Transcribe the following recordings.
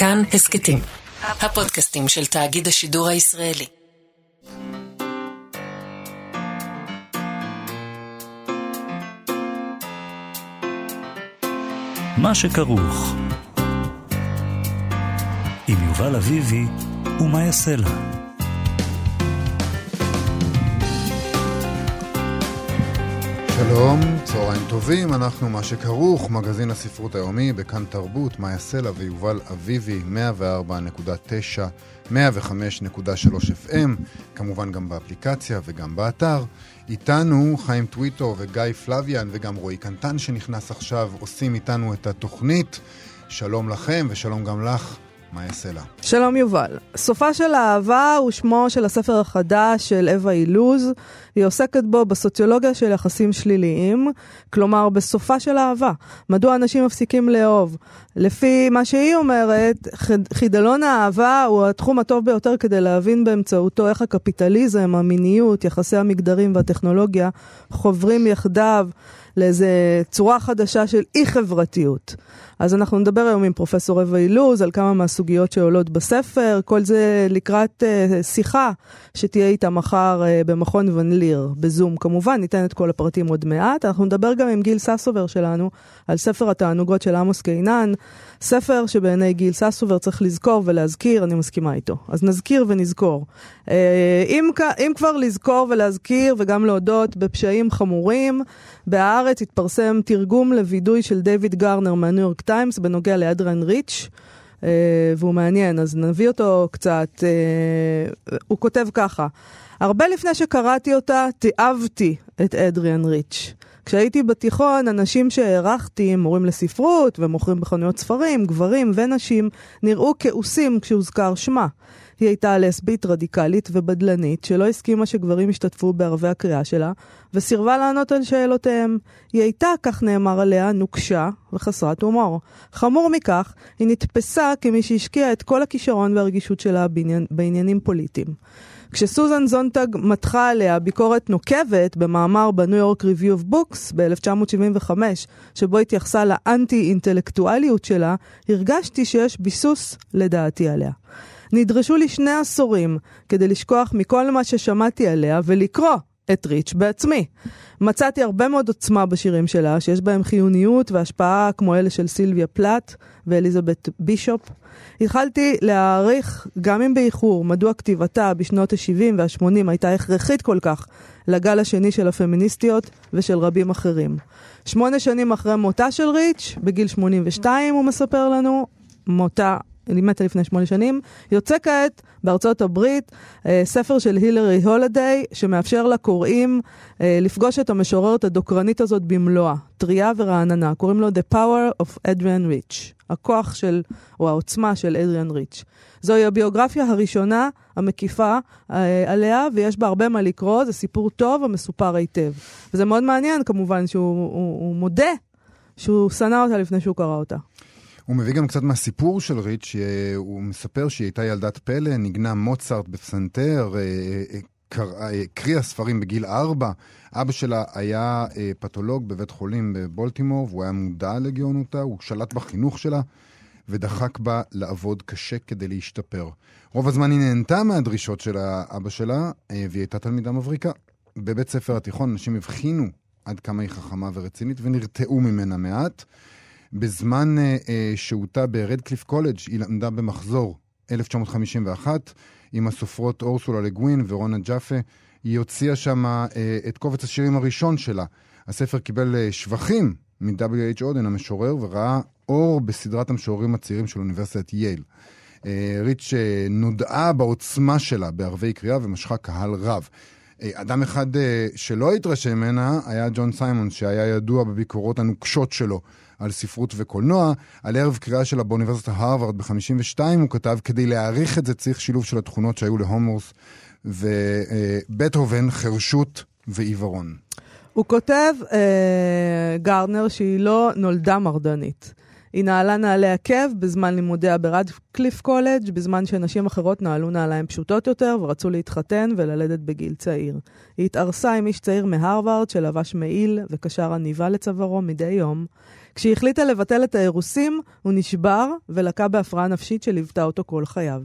כאן הסכתים, הפודקאסטים של תאגיד השידור הישראלי. מה שכרוך עם יובל אביבי ומה יעשה לה. שלום, צהריים טובים, אנחנו מה שכרוך, מגזין הספרות היומי בכאן תרבות, מאיה סלע ויובל אביבי, 104.9, 105.3 FM, כמובן גם באפליקציה וגם באתר. איתנו חיים טוויטו וגיא פלוויאן וגם רועי קנטן שנכנס עכשיו, עושים איתנו את התוכנית. שלום לכם ושלום גם לך. מה יעשה לה? שלום יובל. סופה של האהבה הוא שמו של הספר החדש של אווה אילוז. היא עוסקת בו בסוציולוגיה של יחסים שליליים, כלומר בסופה של אהבה. מדוע אנשים מפסיקים לאהוב? לפי מה שהיא אומרת, חידלון האהבה הוא התחום הטוב ביותר כדי להבין באמצעותו איך הקפיטליזם, המיניות, יחסי המגדרים והטכנולוגיה חוברים יחדיו לאיזה צורה חדשה של אי-חברתיות. אז אנחנו נדבר היום עם פרופסור אווה אילוז על כמה מהסוגיות שעולות בספר, כל זה לקראת uh, שיחה שתהיה איתה מחר uh, במכון ון ליר, בזום כמובן, ניתן את כל הפרטים עוד מעט. אנחנו נדבר גם עם גיל ססובר שלנו על ספר התענוגות של עמוס קינן, ספר שבעיני גיל ססובר צריך לזכור ולהזכיר, אני מסכימה איתו. אז נזכיר ונזכור. Uh, אם, אם כבר לזכור ולהזכיר וגם להודות בפשעים חמורים, בהארץ התפרסם תרגום לווידוי של דיוויד גרנר מהניו יורק טיימס בנוגע לאדרן ריץ'. Uh, והוא מעניין, אז נביא אותו קצת. Uh, הוא כותב ככה: הרבה לפני שקראתי אותה, תיעבתי את אדריאן ריץ'. כשהייתי בתיכון, אנשים שהערכתי, מורים לספרות ומוכרים בחנויות ספרים, גברים ונשים, נראו כעוסים כשהוזכר שמה. היא הייתה לסבית רדיקלית ובדלנית, שלא הסכימה שגברים ישתתפו בערבי הקריאה שלה, וסירבה לענות על שאלותיהם. היא הייתה, כך נאמר עליה, נוקשה וחסרת הומור. חמור מכך, היא נתפסה כמי שהשקיעה את כל הכישרון והרגישות שלה בעניין, בעניינים פוליטיים. כשסוזן זונטג מתחה עליה ביקורת נוקבת במאמר ב New York Review of Books ב-1975, שבו התייחסה לאנטי-אינטלקטואליות שלה, הרגשתי שיש ביסוס לדעתי עליה. נדרשו לי שני עשורים כדי לשכוח מכל מה ששמעתי עליה ולקרוא את ריץ' בעצמי. מצאתי הרבה מאוד עוצמה בשירים שלה, שיש בהם חיוניות והשפעה כמו אלה של סילביה פלט ואליזבת בישופ. התחלתי להעריך, גם אם באיחור, מדוע כתיבתה בשנות ה-70 וה-80 הייתה הכרחית כל כך לגל השני של הפמיניסטיות ושל רבים אחרים. שמונה שנים אחרי מותה של ריץ', בגיל 82 הוא מספר לנו, מותה מתה לפני שמונה שנים. יוצא כעת בארצות הברית אה, ספר של הילרי הולדיי, שמאפשר לקוראים אה, לפגוש את המשוררת הדוקרנית הזאת במלואה, טריה ורעננה. קוראים לו The Power of Adrian Rich, הכוח של, או העוצמה של אדריאן ריץ'. זוהי הביוגרפיה הראשונה המקיפה אה, עליה, ויש בה הרבה מה לקרוא, זה סיפור טוב המסופר היטב. וזה מאוד מעניין כמובן שהוא הוא, הוא מודה שהוא שנא אותה לפני שהוא קרא אותה. הוא מביא גם קצת מהסיפור של ריץ', הוא מספר שהיא הייתה ילדת פלא, ניגנה מוצרט בפסנתר, הקריאה אה, אה, ספרים בגיל ארבע. אבא שלה היה אה, פתולוג בבית חולים בבולטימור, והוא היה מודע לגאונותה, הוא שלט בחינוך שלה, ודחק בה לעבוד קשה כדי להשתפר. רוב הזמן היא נהנתה מהדרישות של האבא שלה, והיא הייתה תלמידה מבריקה. בבית ספר התיכון אנשים הבחינו עד כמה היא חכמה ורצינית ונרתעו ממנה מעט. בזמן uh, uh, שהותה ברדקליף קולג' היא למדה במחזור 1951 עם הסופרות אורסולה לגווין ורונה ג'אפה. היא הוציאה שם uh, את קובץ השירים הראשון שלה. הספר קיבל שבחים מ-W.H. אודן המשורר וראה אור בסדרת המשוררים הצעירים של אוניברסיטת יייל. ריץ' נודעה בעוצמה שלה בערבי קריאה ומשכה קהל רב. אדם אחד שלא התרשם ממנה היה ג'ון סיימון, שהיה ידוע בביקורות הנוקשות שלו על ספרות וקולנוע. על ערב קריאה שלה באוניברסיטת הרווארד ב-52 הוא כתב, כדי להעריך את זה צריך שילוב של התכונות שהיו להומורס ובטהובן, חרשות ועיוורון. הוא כותב, אה, גרנר, שהיא לא נולדה מרדנית. היא נעלה נעלי עקב בזמן לימודיה ברדקליף קולג', בזמן שנשים אחרות נעלו נעליים פשוטות יותר ורצו להתחתן וללדת בגיל צעיר. היא התארסה עם איש צעיר מהרווארד שלבש מעיל וקשר עניבה לצווארו מדי יום. כשהיא החליטה לבטל את האירוסים, הוא נשבר ולקה בהפרעה נפשית שליוותה אותו כל חייו.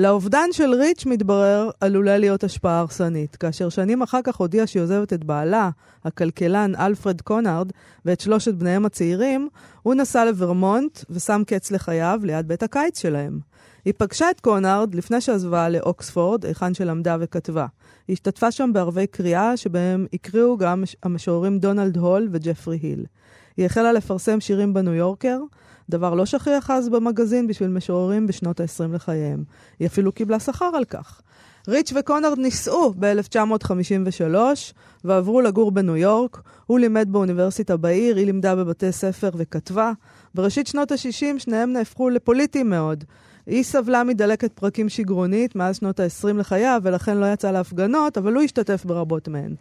לאובדן של ריץ' מתברר עלולה להיות השפעה הרסנית, כאשר שנים אחר כך הודיעה שהיא עוזבת את בעלה, הכלכלן אלפרד קונארד, ואת שלושת בניהם הצעירים, הוא נסע לוורמונט ושם קץ לחייו ליד בית הקיץ שלהם. היא פגשה את קונארד לפני שעזבה לאוקספורד, היכן שלמדה וכתבה. היא השתתפה שם בערבי קריאה, שבהם הקריאו גם המשוררים דונלד הול וג'פרי היל. היא החלה לפרסם שירים בניו יורקר, דבר לא שכיח אז במגזין בשביל משוררים בשנות ה-20 לחייהם. היא אפילו קיבלה שכר על כך. ריץ' וקונרד נישאו ב-1953 ועברו לגור בניו יורק. הוא לימד באוניברסיטה בעיר, היא לימדה בבתי ספר וכתבה. בראשית שנות ה-60 שניהם נהפכו לפוליטיים מאוד. היא סבלה מדלקת פרקים שגרונית מאז שנות ה-20 לחייה, ולכן לא יצאה להפגנות, אבל הוא השתתף ברבות מהן.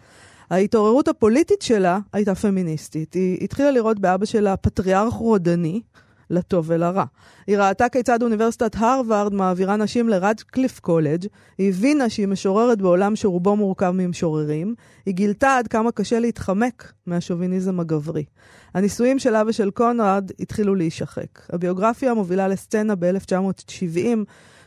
ההתעוררות הפוליטית שלה הייתה פמיניסטית. היא התחילה לראות באבא שלה פטריארך רודני, לטוב ולרע. היא ראתה כיצד אוניברסיטת הרווארד מעבירה נשים לרדקליף קולג', היא הבינה שהיא משוררת בעולם שרובו מורכב ממשוררים, היא גילתה עד כמה קשה להתחמק מהשוביניזם הגברי. הנישואים של אבא של קונרד התחילו להישחק. הביוגרפיה מובילה לסצנה ב-1970,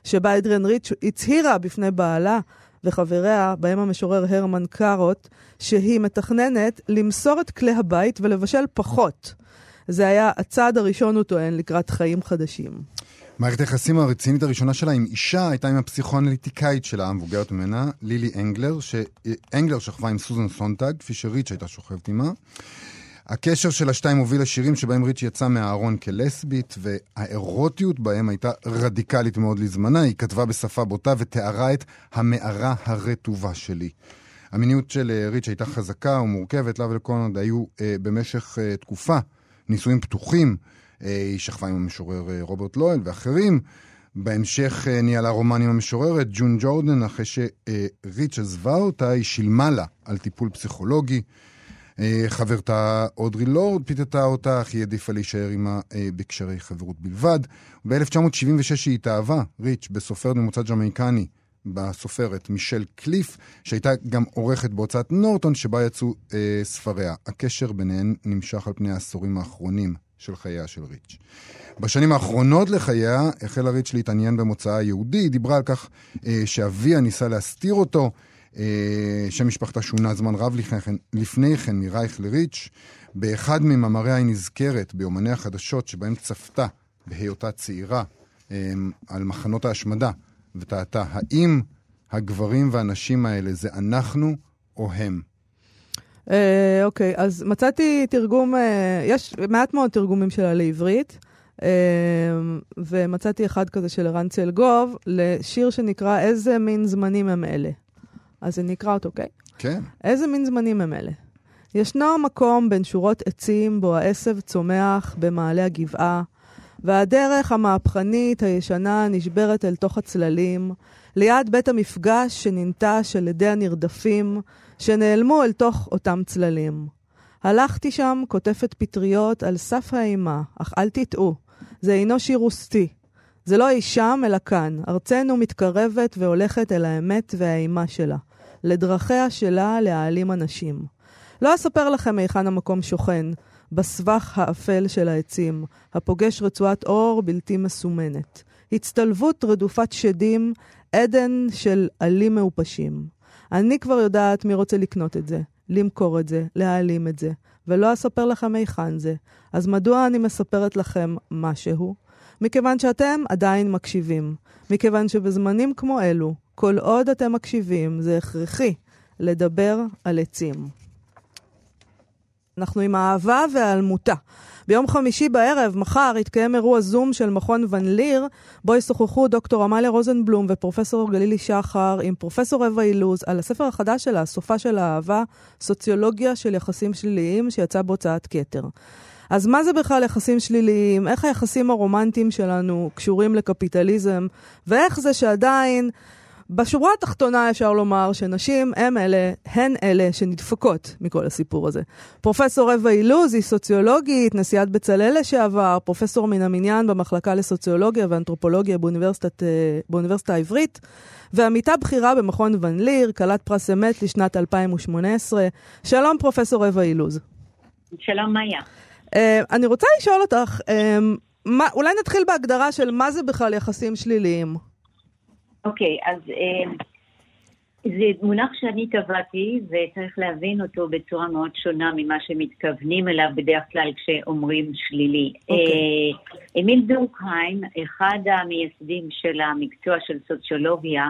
שבה אדריאן ריץ' הצהירה בפני בעלה וחבריה, בהם המשורר הרמן קארוט, שהיא מתכננת למסור את כלי הבית ולבשל פחות. זה היה הצעד הראשון, הוא טוען, לקראת חיים חדשים. מערכת היחסים הרצינית הראשונה שלה עם אישה הייתה עם הפסיכואנליטיקאית שלה, המבוגרת ממנה, לילי אנגלר, שאנגלר שכבה עם סוזן סונטג, כפי שריץ' הייתה שוכבת עימה. הקשר של השתיים הוביל לשירים שבהם ריץ' יצאה מהארון כלסבית, והאירוטיות בהם הייתה רדיקלית מאוד לזמנה. היא כתבה בשפה בוטה ותיארה את המערה הרטובה שלי. המיניות של אה, ריץ' הייתה חזקה ומורכבת, לה ולקונרד היו אה, במשך אה, תקופה נישואים פתוחים. אה, היא שכבה עם המשורר אה, רוברט לואל ואחרים. בהמשך אה, ניהלה רומן עם המשוררת ג'ון ג'ורדן, אחרי שריץ' עזבה אותה, היא שילמה לה על טיפול פסיכולוגי. חברתה אודרי לורד פיתתה אותה, אך היא העדיפה להישאר עימה בקשרי חברות בלבד. ב-1976 היא התאהבה, ריץ', בסופר ממוצא ג'מייקני, בסופרת מישל קליף, שהייתה גם עורכת בהוצאת נורטון, שבה יצאו אה, ספריה. הקשר ביניהן נמשך על פני העשורים האחרונים של חייה של ריץ'. בשנים האחרונות לחייה החלה ריץ' להתעניין במוצאה היהודי, היא דיברה על כך אה, שאביה ניסה להסתיר אותו, אה, שם משפחתה שונה זמן רב לפני כן, לפני כן מרייך לריץ'. באחד ממאמריה היא נזכרת ביומני החדשות שבהם צפתה בהיותה צעירה אה, על מחנות ההשמדה. ותהתה, האם הגברים והנשים האלה זה אנחנו או הם? אה, אוקיי, אז מצאתי תרגום, אה, יש מעט מאוד תרגומים שלה לעברית, אה, ומצאתי אחד כזה של ערן צלגוב, לשיר שנקרא איזה מין זמנים הם אלה. אז אני אקרא אותו, אוקיי? כן. איזה מין זמנים הם אלה? ישנו מקום בין שורות עצים בו העשב צומח במעלה הגבעה, והדרך המהפכנית הישנה נשברת אל תוך הצללים, ליד בית המפגש שננטש על ידי הנרדפים, שנעלמו אל תוך אותם צללים. הלכתי שם כותפת פטריות על סף האימה, אך אל תטעו, זה אינו שיר רוסטי. זה לא אי שם, אלא כאן. ארצנו מתקרבת והולכת אל האמת והאימה שלה. לדרכיה שלה להעלים אנשים. לא אספר לכם היכן המקום שוכן, בסבך האפל של העצים, הפוגש רצועת אור בלתי מסומנת. הצטלבות רדופת שדים, עדן של עלים מעופשים. אני כבר יודעת מי רוצה לקנות את זה, למכור את זה, להעלים את זה, ולא אספר לכם היכן זה. אז מדוע אני מספרת לכם משהו? מכיוון שאתם עדיין מקשיבים. מכיוון שבזמנים כמו אלו, כל עוד אתם מקשיבים, זה הכרחי לדבר על עצים. אנחנו עם האהבה והאלמותה. ביום חמישי בערב, מחר, יתקיים אירוע זום של מכון ון ליר, בו ישוחחו דוקטור עמליה רוזנבלום ופרופסור גלילי שחר עם פרופסור אווה אילוז על הספר החדש שלה, סופה של האהבה, סוציולוגיה של יחסים שליליים, שיצא בהוצאת כתר. אז מה זה בכלל יחסים שליליים? איך היחסים הרומנטיים שלנו קשורים לקפיטליזם? ואיך זה שעדיין... בשורה התחתונה אפשר לומר שנשים הן אלה, הן אלה שנדפקות מכל הסיפור הזה. פרופסור אווה אילוז היא סוציולוגית, נשיאת בצלאל לשעבר, פרופסור מן המניין במחלקה לסוציולוגיה ואנתרופולוגיה באוניברסיטת, אה, באוניברסיטה העברית, ועמיתה בכירה במכון ון ליר, כלת פרס אמת לשנת 2018. שלום פרופסור אווה אילוז. שלום מאיה. אה, אני רוצה לשאול אותך, אה, מה, אולי נתחיל בהגדרה של מה זה בכלל יחסים שליליים. אוקיי, אז אה, זה מונח שאני טבעתי, וצריך להבין אותו בצורה מאוד שונה ממה שמתכוונים אליו בדרך כלל כשאומרים שלילי. אוקיי. אה, אמיל דורקהיים, אחד המייסדים של המקצוע של סוציולוגיה,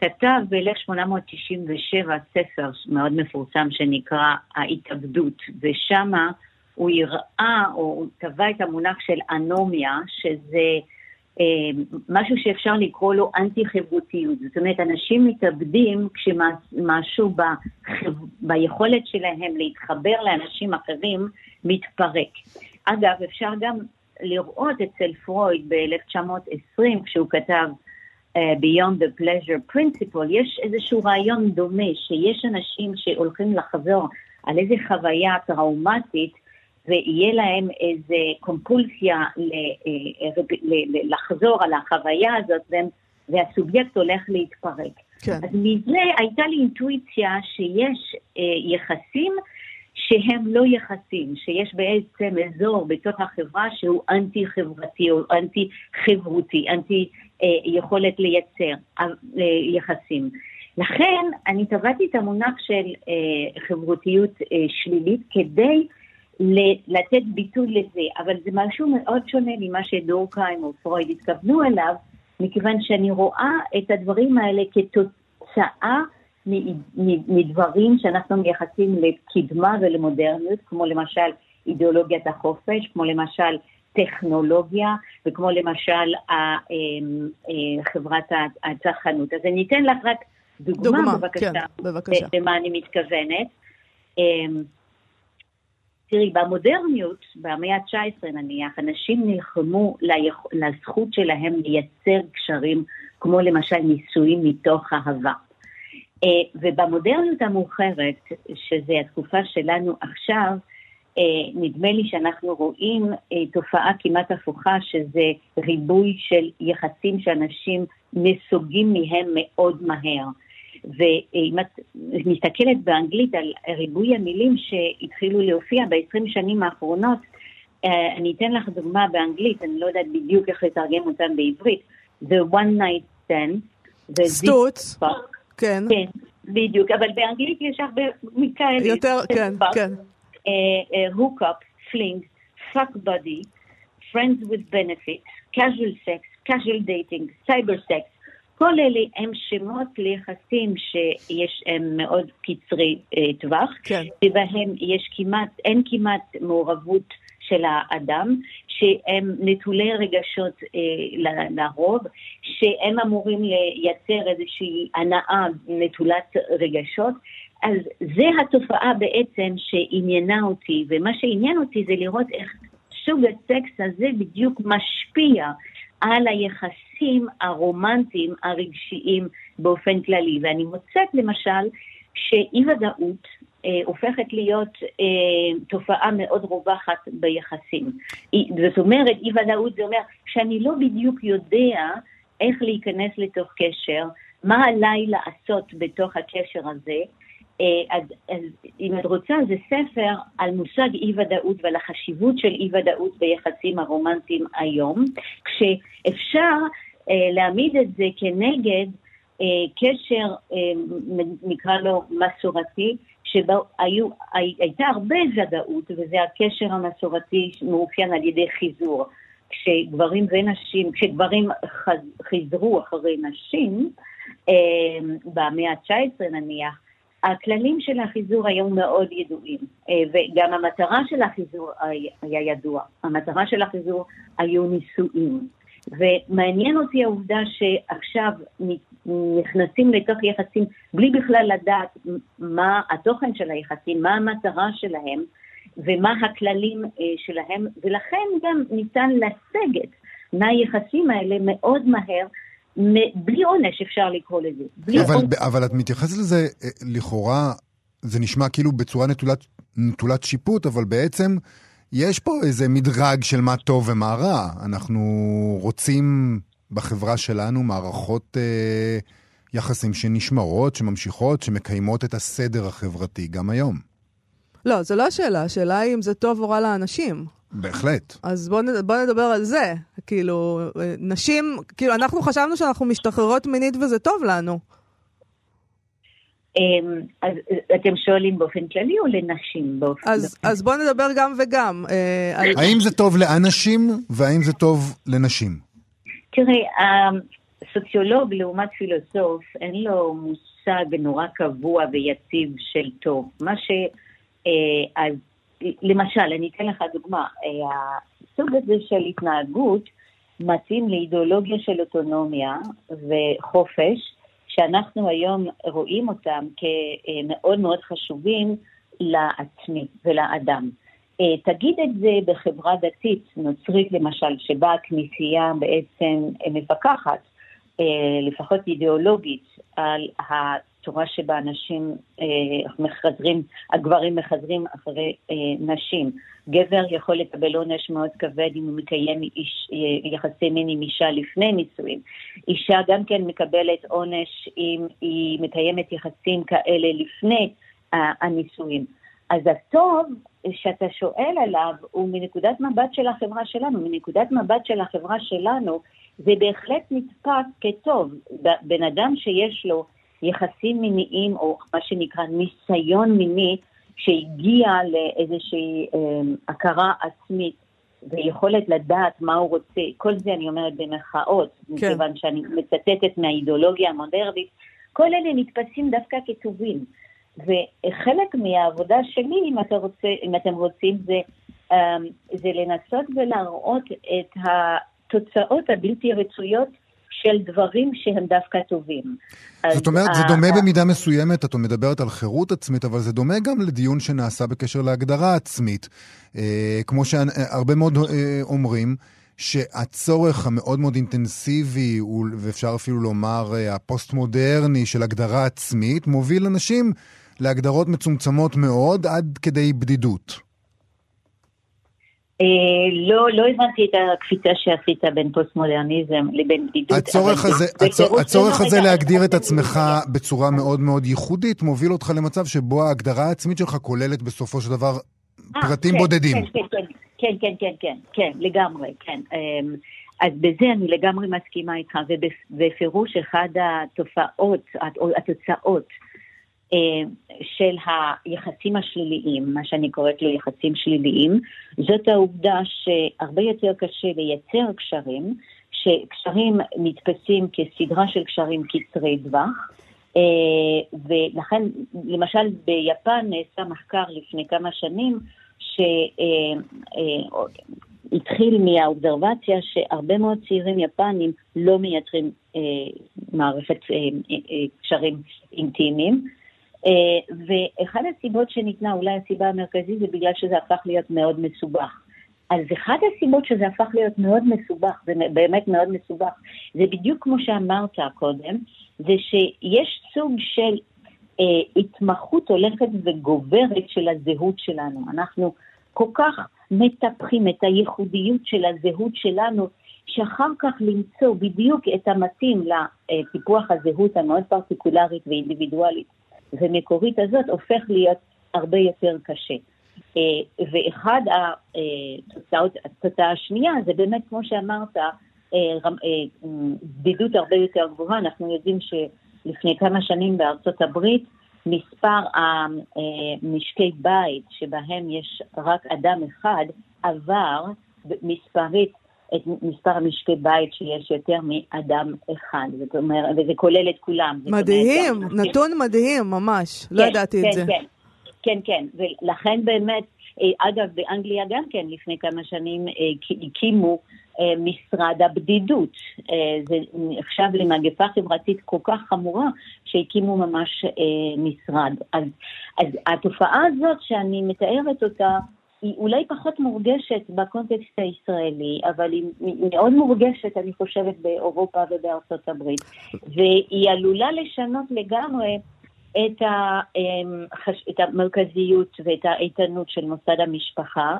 כתב ב-1897 ספר מאוד מפורסם שנקרא ההתאבדות, ושמה הוא הראה, או הוא טבע את המונח של אנומיה, שזה משהו שאפשר לקרוא לו אנטי-חברותיות. זאת אומרת, אנשים מתאבדים כשמשהו. ביכולת שלהם להתחבר לאנשים אחרים מתפרק. אגב, אפשר גם לראות אצל פרויד ב-1920, כשהוא כתב uh, Beyond the Pleasure Principle, יש איזשהו רעיון דומה, שיש אנשים שהולכים לחזור על איזו חוויה טראומטית, ויהיה להם איזה קומפולסיה אה, לחזור על החוויה הזאת, והם, והסובייקט הולך להתפרק. כן. אז מזה הייתה לי אינטואיציה שיש אה, יחסים שהם לא יחסים, שיש בעצם אזור בתוך החברה שהוא אנטי חברתי או אנטי חברותי, אנטי אה, יכולת לייצר אה, יחסים. לכן אני טבעתי את המונח של אה, חברותיות אה, שלילית כדי לתת ביטוי לזה, אבל זה משהו מאוד שונה ממה שדורקהיים או פרויד התכוונו אליו, מכיוון שאני רואה את הדברים האלה כתוצאה מדברים שאנחנו מייחסים לקדמה ולמודרניות, כמו למשל אידיאולוגיית החופש, כמו למשל טכנולוגיה, וכמו למשל אמ, אה, חברת הצרכנות. אז אני אתן לך רק דוגמה, דוגמה בבקשה, כן, בבקשה, למה אני מתכוונת. תראי, במודרניות, במאה ה-19 נניח, אנשים נלחמו לזכות שלהם לייצר קשרים, כמו למשל נישואים מתוך אהבה. אה, ובמודרניות המאוחרת, שזה התקופה שלנו עכשיו, אה, נדמה לי שאנחנו רואים אה, תופעה כמעט הפוכה, שזה ריבוי של יחסים שאנשים נסוגים מהם מאוד מהר. ואם את מסתכלת באנגלית על ריבוי המילים שהתחילו להופיע ב-20 שנים האחרונות, אה, אני אתן לך דוגמה באנגלית, אני לא יודעת בדיוק איך לתרגם אותם בעברית, The One Night Stand. סטוץ, כן. כן, בדיוק, אבל באנגלית יש הרבה מכאלה. יותר, כן, כן. hookup, fling, fuck buddy, friends with benefits, casual sex, casual dating, cyber sex, כל אלה הם שמות ליחסים שיש הם מאוד קצרי אה, טווח, כן. שבהם יש כמעט, אין כמעט מעורבות של האדם, שהם נטולי רגשות אה, לרוב, שהם אמורים לייצר איזושהי הנאה נטולת רגשות. אז זה התופעה בעצם שעניינה אותי, ומה שעניין אותי זה לראות איך סוג הסקס הזה בדיוק משפיע על היחסים הרומנטיים הרגשיים באופן כללי. ואני מוצאת למשל שאי ודאות אה, הופכת להיות אה, תופעה מאוד רווחת ביחסים. זאת אומרת, אי ודאות זה אומר שאני לא בדיוק יודע איך להיכנס לתוך קשר, מה עליי לעשות בתוך הקשר הזה, אז, אז אם את רוצה, זה ספר על מושג אי-ודאות ועל החשיבות של אי-ודאות ביחסים הרומנטיים היום, כשאפשר אה, להעמיד את זה כנגד אה, קשר, אה, נקרא לו מסורתי, שבו הי, הייתה הרבה ודאות, וזה הקשר המסורתי מאופיין על ידי חיזור. כשגברים ונשים, כשגברים חז, חיזרו אחרי נשים, אה, במאה ה-19 נניח, הכללים של החיזור היו מאוד ידועים, אה, וגם המטרה של החיזור היה ידוע. המטרה של החיזור היו נישואים. ומעניין אותי העובדה שעכשיו נכנסים לתוך יחסים בלי בכלל לדעת מה התוכן של היחסים, מה המטרה שלהם ומה הכללים אה, שלהם, ולכן גם ניתן לסגת מהיחסים האלה מאוד מהר בלי עונש אפשר לקרוא לזה. אבל, עונש. אבל את מתייחסת לזה, אה, לכאורה, זה נשמע כאילו בצורה נטולת, נטולת שיפוט, אבל בעצם יש פה איזה מדרג של מה טוב ומה רע. אנחנו רוצים בחברה שלנו מערכות אה, יחסים שנשמרות, שממשיכות, שמקיימות את הסדר החברתי גם היום. לא, זו לא השאלה, השאלה היא אם זה טוב או רע לאנשים. בהחלט. אז בואו בוא נדבר על זה. כאילו, אה, נשים, כאילו, אנחנו חשבנו שאנחנו משתחררות מינית וזה טוב לנו. אמ, אז אה, אתם שואלים באופן כללי או לנשים באופן... אז, אז בואו נדבר גם וגם. אה, על... האם זה טוב לאנשים והאם זה טוב לנשים? תראה, הסוציולוג לעומת פילוסוף, אין לו מושג נורא קבוע ויציב של טוב. מה ש... למשל, אני אתן לך דוגמה, אה, הסוג הזה של התנהגות מתאים לאידיאולוגיה של אוטונומיה וחופש, שאנחנו היום רואים אותם כמאוד מאוד חשובים לעצמי ולאדם. אה, תגיד את זה בחברה דתית, נוצרית למשל, שבה הכנסייה בעצם מפקחת, אה, לפחות אידיאולוגית, על התורה שבה אנשים אה, מחזרים, הגברים מחזרים אחרי נשים. גבר יכול לקבל עונש מאוד כבד אם הוא מקיים איש, יחסי מין עם אישה לפני נישואים. אישה גם כן מקבלת עונש אם היא מקיימת יחסים כאלה לפני הנישואים. אז הטוב שאתה שואל עליו הוא מנקודת מבט של החברה שלנו. מנקודת מבט של החברה שלנו זה בהחלט נתפס כטוב. בן אדם שיש לו יחסים מיניים, או מה שנקרא ניסיון מיני, שהגיע לאיזושהי אה, הכרה עצמית ויכולת לדעת מה הוא רוצה, כל זה אני אומרת במרכאות, כן. מכיוון שאני מצטטת מהאידיאולוגיה המודרנית, כל אלה נתפסים דווקא כטובים. וחלק מהעבודה שלי, אם, אתה רוצה, אם אתם רוצים, זה, um, זה לנסות ולהראות את התוצאות הבלתי רצויות של דברים שהם דווקא טובים. זאת אומרת, זה דומה במידה מסוימת, את מדברת על חירות עצמית, אבל זה דומה גם לדיון שנעשה בקשר להגדרה עצמית. אה, כמו שהרבה מאוד אה, אומרים, שהצורך המאוד מאוד אינטנסיבי, ואפשר אפילו לומר אה, הפוסט-מודרני של הגדרה עצמית, מוביל אנשים להגדרות מצומצמות מאוד עד כדי בדידות. אה, לא, לא הבנתי את הקפיצה שעשית בין פוסט-מודרניזם לבין בדידות. הצורך הזה, הצור, הצורך הזה להגדיר את עצמך בצורה מאוד מאוד ייחודית, מוביל אותך למצב שבו ההגדרה העצמית שלך כוללת בסופו של דבר אה, פרטים כן, בודדים. כן, כן, כן, כן, כן, כן, כן, לגמרי, כן. אמ, אז בזה אני לגמרי מסכימה איתך, ובפירוש אחד התופעות, התוצאות, של היחסים השליליים, מה שאני קוראת לו יחסים שליליים, זאת העובדה שהרבה יותר קשה לייצר קשרים, שקשרים נתפסים כסדרה של קשרים קצרי טווח, אה, ולכן למשל ביפן נעשה מחקר לפני כמה שנים שהתחיל אה, מהאובזרבציה שהרבה מאוד צעירים יפנים לא מייצרים מערכת קשרים אינטימיים. אה, ואחד הסיבות שניתנה, אולי הסיבה המרכזית, זה בגלל שזה הפך להיות מאוד מסובך. אז אחת הסיבות שזה הפך להיות מאוד מסובך, זה באמת מאוד מסובך, זה בדיוק כמו שאמרת קודם, זה שיש סוג של אה, התמחות הולכת וגוברת של הזהות שלנו. אנחנו כל כך מטפחים את הייחודיות של הזהות שלנו, שאחר כך למצוא בדיוק את המתאים לטיפוח הזהות המאוד פרטיקולרית ואינדיבידואלית ומקורית הזאת הופך להיות הרבה יותר קשה. אה, ואחד התוצאות, התוצאה השנייה זה באמת, כמו שאמרת, אה, אה, בדידות הרבה יותר גבוהה. אנחנו יודעים שלפני כמה שנים בארצות הברית מספר המשקי בית שבהם יש רק אדם אחד עבר מספרית את מספר המשקי בית שיש יותר מאדם אחד, זאת אומרת, וזה כולל את כולם. מדהים, אומרת, נתון. מדהים ממש, לא כן, לא ידעתי כן, את זה. כן, כן, כן, ולכן באמת, אה, אגב, באנגליה גם כן, לפני כמה שנים אה, הקימו אה, משרד הבדידות. זה נחשב למגפה חברתית כל כך חמורה, שהקימו ממש משרד. אז, אז התופעה הזאת שאני מתארת אותה, היא אולי פחות מורגשת בקונטקסט הישראלי, אבל היא מאוד מורגשת, אני חושבת, באירופה ובארצות הברית. והיא עלולה לשנות לגמרי את, ה, אמ, את המרכזיות ואת האיתנות של מוסד המשפחה,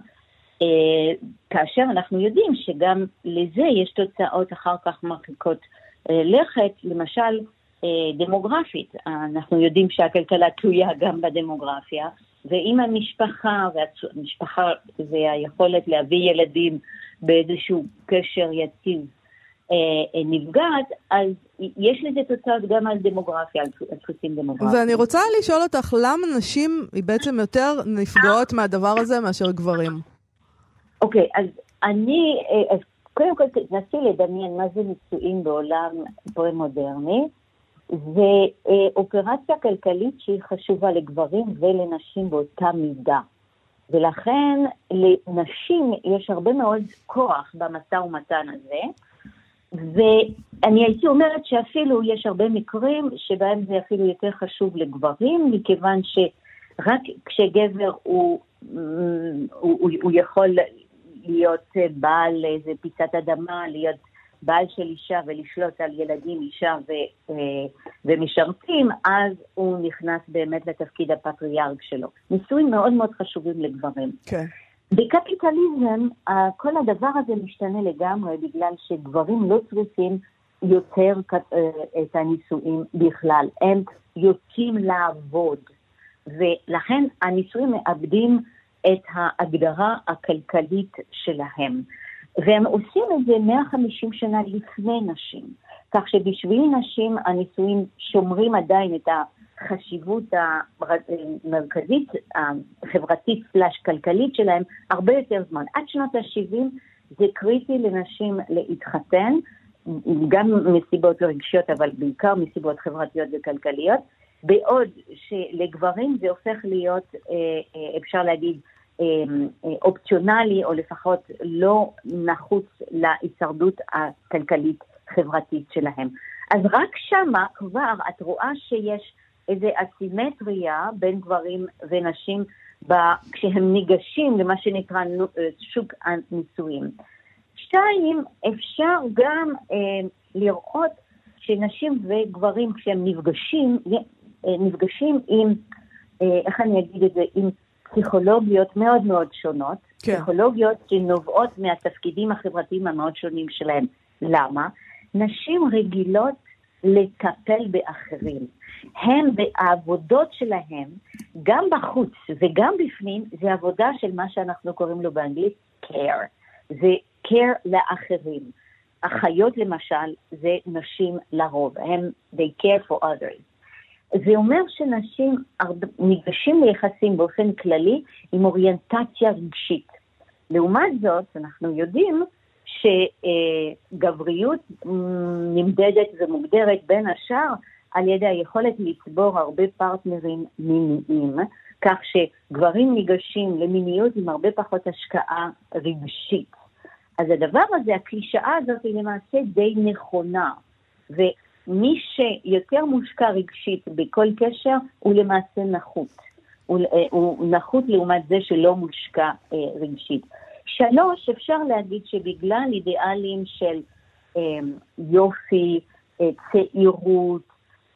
אה, כאשר אנחנו יודעים שגם לזה יש תוצאות אחר כך מרחיקות אה, לכת, למשל, אה, דמוגרפית. אנחנו יודעים שהכלכלה תלויה גם בדמוגרפיה. ואם המשפחה, והמשפחה זה היכולת להביא ילדים באיזשהו קשר יציב אה, אה, נפגעת, אז יש לזה תוצאות גם על דמוגרפיה, על דפוסים דמוגרפיים. ואני רוצה לשאול אותך, למה נשים בעצם יותר נפגעות מהדבר הזה מאשר גברים? אוקיי, אז אני, אה, אז קודם כל תנסי לדמיין מה זה נישואים בעולם פרה-מודרני. זה כלכלית שהיא חשובה לגברים ולנשים באותה מידה. ולכן לנשים יש הרבה מאוד כוח במשא ומתן הזה, ואני הייתי אומרת שאפילו יש הרבה מקרים שבהם זה אפילו יותר חשוב לגברים, מכיוון שרק כשגבר הוא, הוא, הוא, הוא יכול להיות בעל איזה פיסת אדמה, להיות בעל של אישה ולשלוט על ילדים, אישה ו, אה, ומשרתים, אז הוא נכנס באמת לתפקיד הפטריארג שלו. נישואים מאוד מאוד חשובים לגברים. כן. בקפיטליזם כל הדבר הזה משתנה לגמרי בגלל שגברים לא צריכים יותר אה, את הנישואים בכלל, הם יוצאים לעבוד ולכן הנישואים מאבדים את ההגדרה הכלכלית שלהם. והם עושים את זה 150 שנה לפני נשים, כך שבשביל נשים הנישואים שומרים עדיין את החשיבות המרכזית, החברתית סלאש כלכלית שלהם הרבה יותר זמן. עד שנות ה-70 זה קריטי לנשים להתחתן, גם מסיבות רגשיות, אבל בעיקר מסיבות חברתיות וכלכליות, בעוד שלגברים זה הופך להיות, אה, אה, אפשר להגיד, אופציונלי, או לפחות לא נחוץ להישרדות הכלכלית-חברתית שלהם. אז רק שמה כבר את רואה שיש איזו אסימטריה בין גברים ונשים כשהם ניגשים למה שנקרא אה, שוק הנישואים. שתיים, אפשר גם אה, לראות שנשים וגברים כשהם נפגשים, אה, נפגשים עם, אה, איך אני אגיד את זה, עם פסיכולוגיות מאוד מאוד שונות, כן. פסיכולוגיות שנובעות מהתפקידים החברתיים המאוד שונים שלהם. למה? נשים רגילות לטפל באחרים. הם בעבודות שלהם, גם בחוץ וגם בפנים, זה עבודה של מה שאנחנו קוראים לו באנגלית care. זה care לאחרים. אחיות למשל, זה נשים לרוב, הם they care for others. זה אומר שנשים ניגשים ליחסים באופן כללי עם אוריינטציה רגשית. לעומת זאת, אנחנו יודעים שגבריות נמדדת ומוגדרת בין השאר על ידי היכולת לצבור הרבה פרטנרים מיניים, כך שגברים ניגשים למיניות עם הרבה פחות השקעה רגשית. אז הדבר הזה, הקלישאה הזאת היא למעשה די נכונה. מי שיותר מושקע רגשית בכל קשר הוא למעשה נחות. הוא, אה, הוא נחות לעומת זה שלא מושקע אה, רגשית. שלוש, אפשר להגיד שבגלל אידיאלים של אה, יופי, אה, צעירות,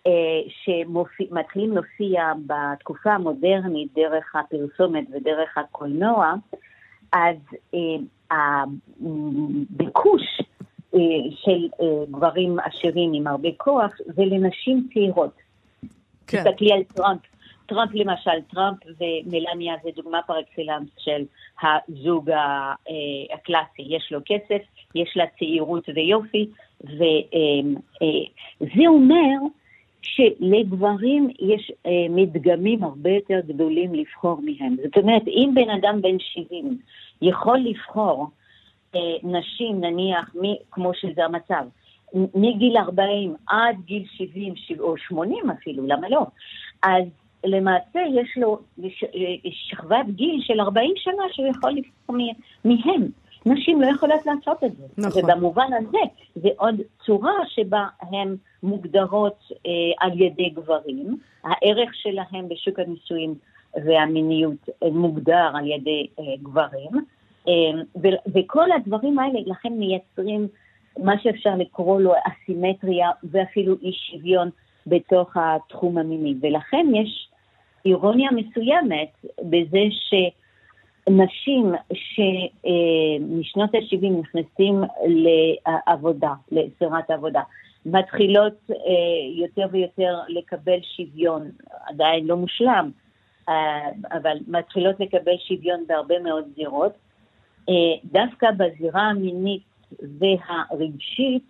אה, שמתחילים להופיע בתקופה המודרנית דרך הפרסומת ודרך הקולנוע, אז אה, הביקוש של אה, גברים עשירים עם הרבה כוח ולנשים צעירות. כן. תסתכלי על טראמפ. טראמפ למשל, טראמפ ומלניה זה דוגמה פר אקסלנס של הזוג אה, הקלאסי. יש לו כסף, יש לה צעירות ויופי, וזה אומר שלגברים יש מדגמים הרבה יותר גדולים לבחור מהם. זאת אומרת, אם בן אדם בן 70 יכול לבחור אה, נשים, נניח, מ, כמו שזה המצב, מגיל 40 עד גיל 70 או 80 אפילו, למה לא? אז למעשה יש לו אה, שכבת גיל של 40 שנה שהוא יכול לבחור מהם. נשים לא יכולות לעשות את זה. נכון. ובמובן הזה, זה עוד צורה שבה הן מוגדרות אה, על ידי גברים. הערך שלהם בשוק הנישואים והמיניות אה, מוגדר על ידי אה, גברים. אמ, וכל הדברים האלה לכן מייצרים מה שאפשר לקרוא לו אסימטריה ואפילו אי שוויון בתוך התחום המיני. ולכן יש אירוניה מסוימת בזה שנשים שמשנות ה-70 נכנסים לעבודה, לסירת העבודה, מתחילות אה, יותר ויותר לקבל שוויון, עדיין לא מושלם, אה, אבל מתחילות לקבל שוויון בהרבה מאוד זירות. אה, דווקא בזירה המינית והרגשית,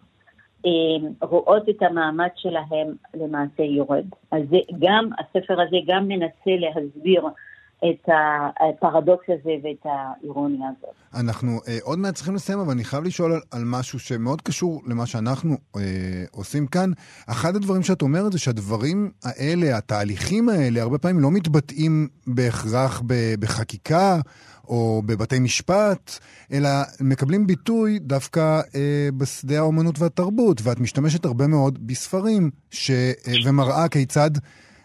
רואות את המעמד שלהם למעשה יורד. אז זה גם, הספר הזה גם מנסה להסביר את הפרדוקס הזה ואת האירוניה הזאת. אנחנו אה, עוד מעט צריכים לסיים, אבל אני חייב לשאול על, על משהו שמאוד קשור למה שאנחנו אה, עושים כאן. אחד הדברים שאת אומרת זה שהדברים האלה, התהליכים האלה, הרבה פעמים לא מתבטאים בהכרח בחקיקה או בבתי משפט, אלא מקבלים ביטוי דווקא אה, בשדה האומנות והתרבות, ואת משתמשת הרבה מאוד בספרים, ש, אה, ומראה כיצד...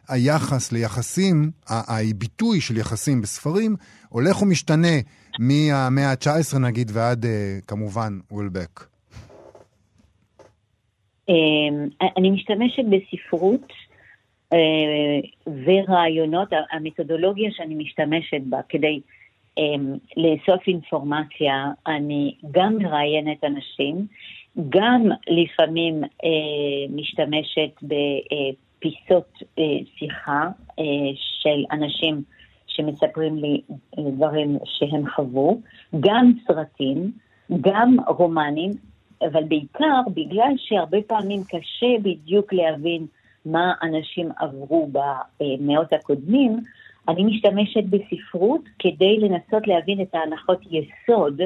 היחס ליחסים, הביטוי של יחסים בספרים, הולך ומשתנה מהמאה ה-19 נגיד ועד אה, כמובן וולבק. אמ, אני משתמשת בספרות אה, ורעיונות, המתודולוגיה שאני משתמשת בה כדי אמ, לאסוף אינפורמציה, אני גם מראיינת אנשים, גם לפעמים אה, משתמשת פיסות אה, שיחה אה, של אנשים שמספרים לי אה, דברים שהם חוו, גם סרטים, גם רומנים, אבל בעיקר בגלל שהרבה פעמים קשה בדיוק להבין מה אנשים עברו במאות הקודמים, אני משתמשת בספרות כדי לנסות להבין את ההנחות יסוד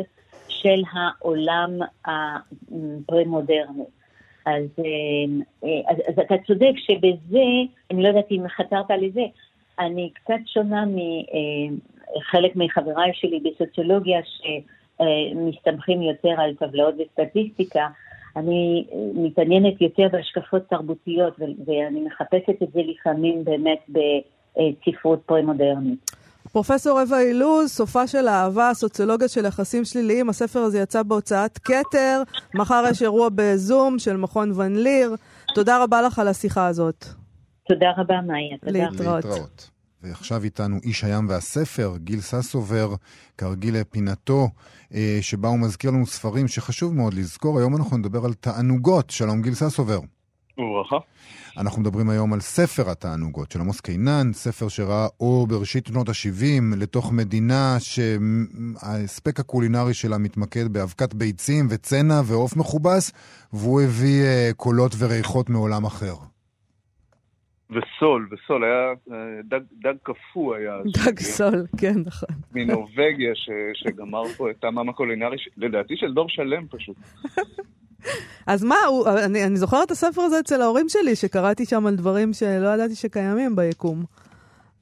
של העולם הפרה-מודרני. אז, אה, אה, אז, אז אתה צודק שבזה, אני לא יודעת אם חתרת לזה, אני קצת שונה מחלק אה, מחבריי שלי בסוציולוגיה שמסתמכים יותר על טבלאות וסטטיסטיקה. אני מתעניינת יותר בהשקפות תרבותיות ואני מחפשת את זה לפעמים באמת בספרות פרה-מודרנית. פרופסור אווה אילוז, סופה של אהבה, סוציולוגיה של יחסים שליליים. הספר הזה יצא בהוצאת כתר. מחר יש אירוע בזום של מכון ון ליר. תודה רבה לך על השיחה הזאת. תודה רבה, מאיה. תודה. להתראות. להתראות. ועכשיו איתנו איש הים והספר, גיל ססובר, כרגיל לפינתו, אה, שבה הוא מזכיר לנו ספרים שחשוב מאוד לזכור. היום אנחנו נדבר על תענוגות. שלום, גיל ססובר. וברכה. אנחנו מדברים היום על ספר התענוגות של עמוס קינן, ספר שראה אור בראשית שנות ה-70 לתוך מדינה שההספק הקולינרי שלה מתמקד באבקת ביצים וצנע ועוף מכובס, והוא הביא uh, קולות וריחות מעולם אחר. וסול, וסול, היה אה, דג, דג קפוא היה. דג סול, כן, נכון. מנורבגיה, ש, שגמר פה את המאם הקולינרי, לדעתי של דור שלם פשוט. אז מה, הוא, אני, אני זוכרת את הספר הזה אצל ההורים שלי, שקראתי שם על דברים שלא ידעתי שקיימים ביקום.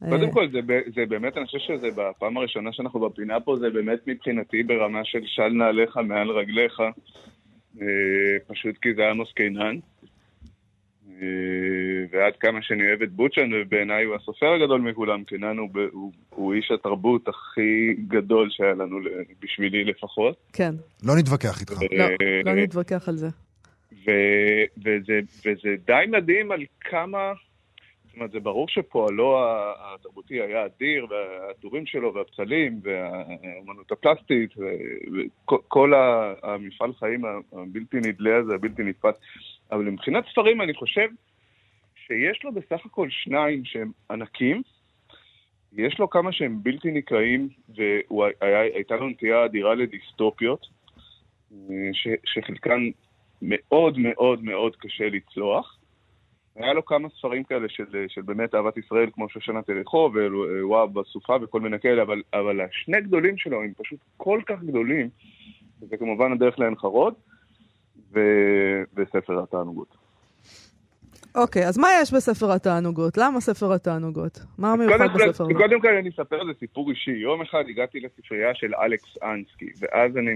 קודם כל, זה, זה באמת, אני חושב שזה בפעם הראשונה שאנחנו בפינה פה, זה באמת מבחינתי ברמה של של נעליך מעל רגליך, אה, פשוט כי זה עמוס קינן. אה, ועד כמה שאני אוהב את בוצ'ן, ובעיניי הוא הסופר הגדול מכולם, קינן הוא, הוא, הוא איש התרבות הכי גדול שהיה לנו, בשבילי לפחות. כן. לא נתווכח איתך. לא, לא נתווכח על זה. ו, וזה, וזה די מדהים על כמה, זאת אומרת, זה ברור שפועלו התרבותי היה אדיר, והטורים שלו, והפצלים, והאמנות הפלסטית, וכל המפעל חיים הבלתי נדלה הזה, הבלתי נתפס. אבל מבחינת ספרים אני חושב שיש לו בסך הכל שניים שהם ענקים, יש לו כמה שהם בלתי נקראים, והייתה לו נטייה אדירה לדיסטופיות, ש, שחלקן מאוד מאוד מאוד קשה לצלוח. היה לו כמה ספרים כאלה של, של באמת אהבת ישראל, כמו שושנה תלכו ווואב בסופה וכל מיני כאלה, אבל, אבל השני גדולים שלו הם פשוט כל כך גדולים, וזה כמובן הדרך לעין חרוד. וספר התענוגות. אוקיי, אז מה יש בספר התענוגות? למה ספר התענוגות? מה המיוחד בספר הזה? קודם כל אני אספר איזה סיפור אישי. יום אחד הגעתי לספרייה של אלכס אנסקי, ואז אני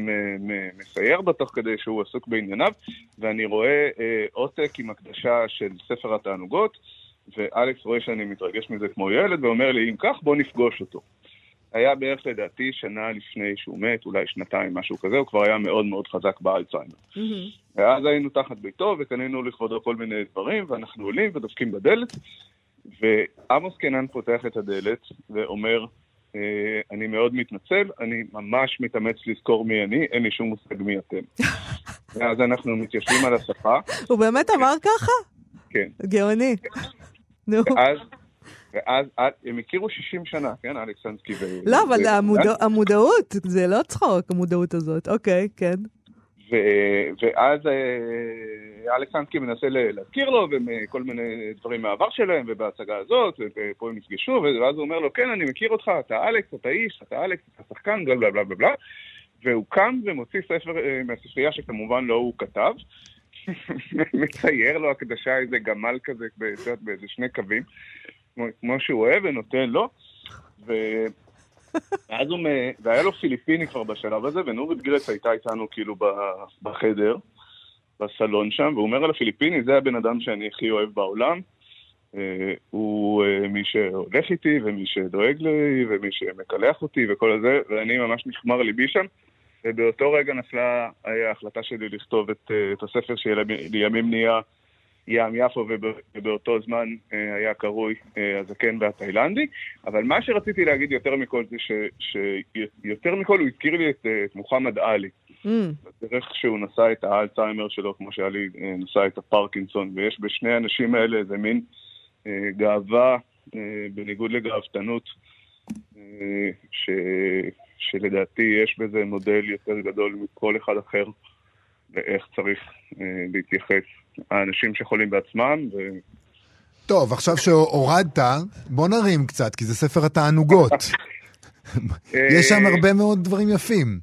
מסייר בה תוך כדי שהוא עסוק בענייניו, ואני רואה אה, עותק עם הקדשה של ספר התענוגות, ואלכס רואה שאני מתרגש מזה כמו ילד, ואומר לי, אם כך, בוא נפגוש אותו. היה בערך לדעתי שנה לפני שהוא מת, אולי שנתיים, משהו כזה, הוא כבר היה מאוד מאוד חזק באלצהיימר. Mm-hmm. ואז היינו תחת ביתו וקנינו לכבודו כל מיני דברים, ואנחנו עולים ודופקים בדלת, ועמוס קנן פותח את הדלת ואומר, אה, אני מאוד מתנצל, אני ממש מתאמץ לזכור מי אני, אין לי שום מושג מי אתם. ואז אנחנו מתיישבים על השפה. הוא באמת אמר ככה? כן. גאוני. נו. ואז ואז אה, הם הכירו 60 שנה, כן, אלכס סנסקי ו... לא, אבל המודעות, זה לא צחוק, המודעות הזאת. אוקיי, כן. ואז אה, אלכס סנסקי מנסה להזכיר לו וכל מיני דברים מהעבר שלהם ובהצגה הזאת, ופה הם נפגשו, ואז הוא אומר לו, כן, אני מכיר אותך, אתה אלכס, אתה איש, אתה אלכס, אתה שחקן, בלה בלה בלה בלה. והוא קם ומוציא ספר אה, מהספרייה שכמובן לא הוא כתב, מצייר לו הקדשה איזה גמל כזה, באיזה שני קווים, כמו, כמו שהוא אוהב, ונותן לו. ו... ואז הוא, והיה לו פיליפיני כבר בשלב הזה, ונורית גרץ הייתה איתנו כאילו בחדר, בסלון שם, והוא אומר על הפיליפיני, זה הבן אדם שאני הכי אוהב בעולם. אה, הוא אה, מי שהולך איתי, ומי שדואג לי, ומי שמקלח אותי, וכל זה, ואני ממש נכמר ליבי שם. ובאותו רגע נפלה ההחלטה שלי לכתוב את, אה, את הספר שלימים נהיה ים יפו, וב- ובאותו זמן אה, היה קרוי אה, הזקן והתאילנדי. אבל מה שרציתי להגיד יותר מכל זה ש- שיותר מכל הוא הזכיר לי את, אה, את מוחמד עלי. Mm, בדרך שהוא נשא את האלצהיימר שלו, כמו שעלי נשא את הפרקינסון, ויש בשני האנשים האלה איזה מין גאווה, בניגוד לגאוותנות, ש, שלדעתי יש בזה מודל יותר גדול מכל אחד אחר, ואיך צריך אה, להתייחס. האנשים שחולים בעצמם, ו... טוב, עכשיו שהורדת, בוא נרים קצת, כי זה ספר התענוגות. יש שם אה, הרבה מאוד דברים יפים.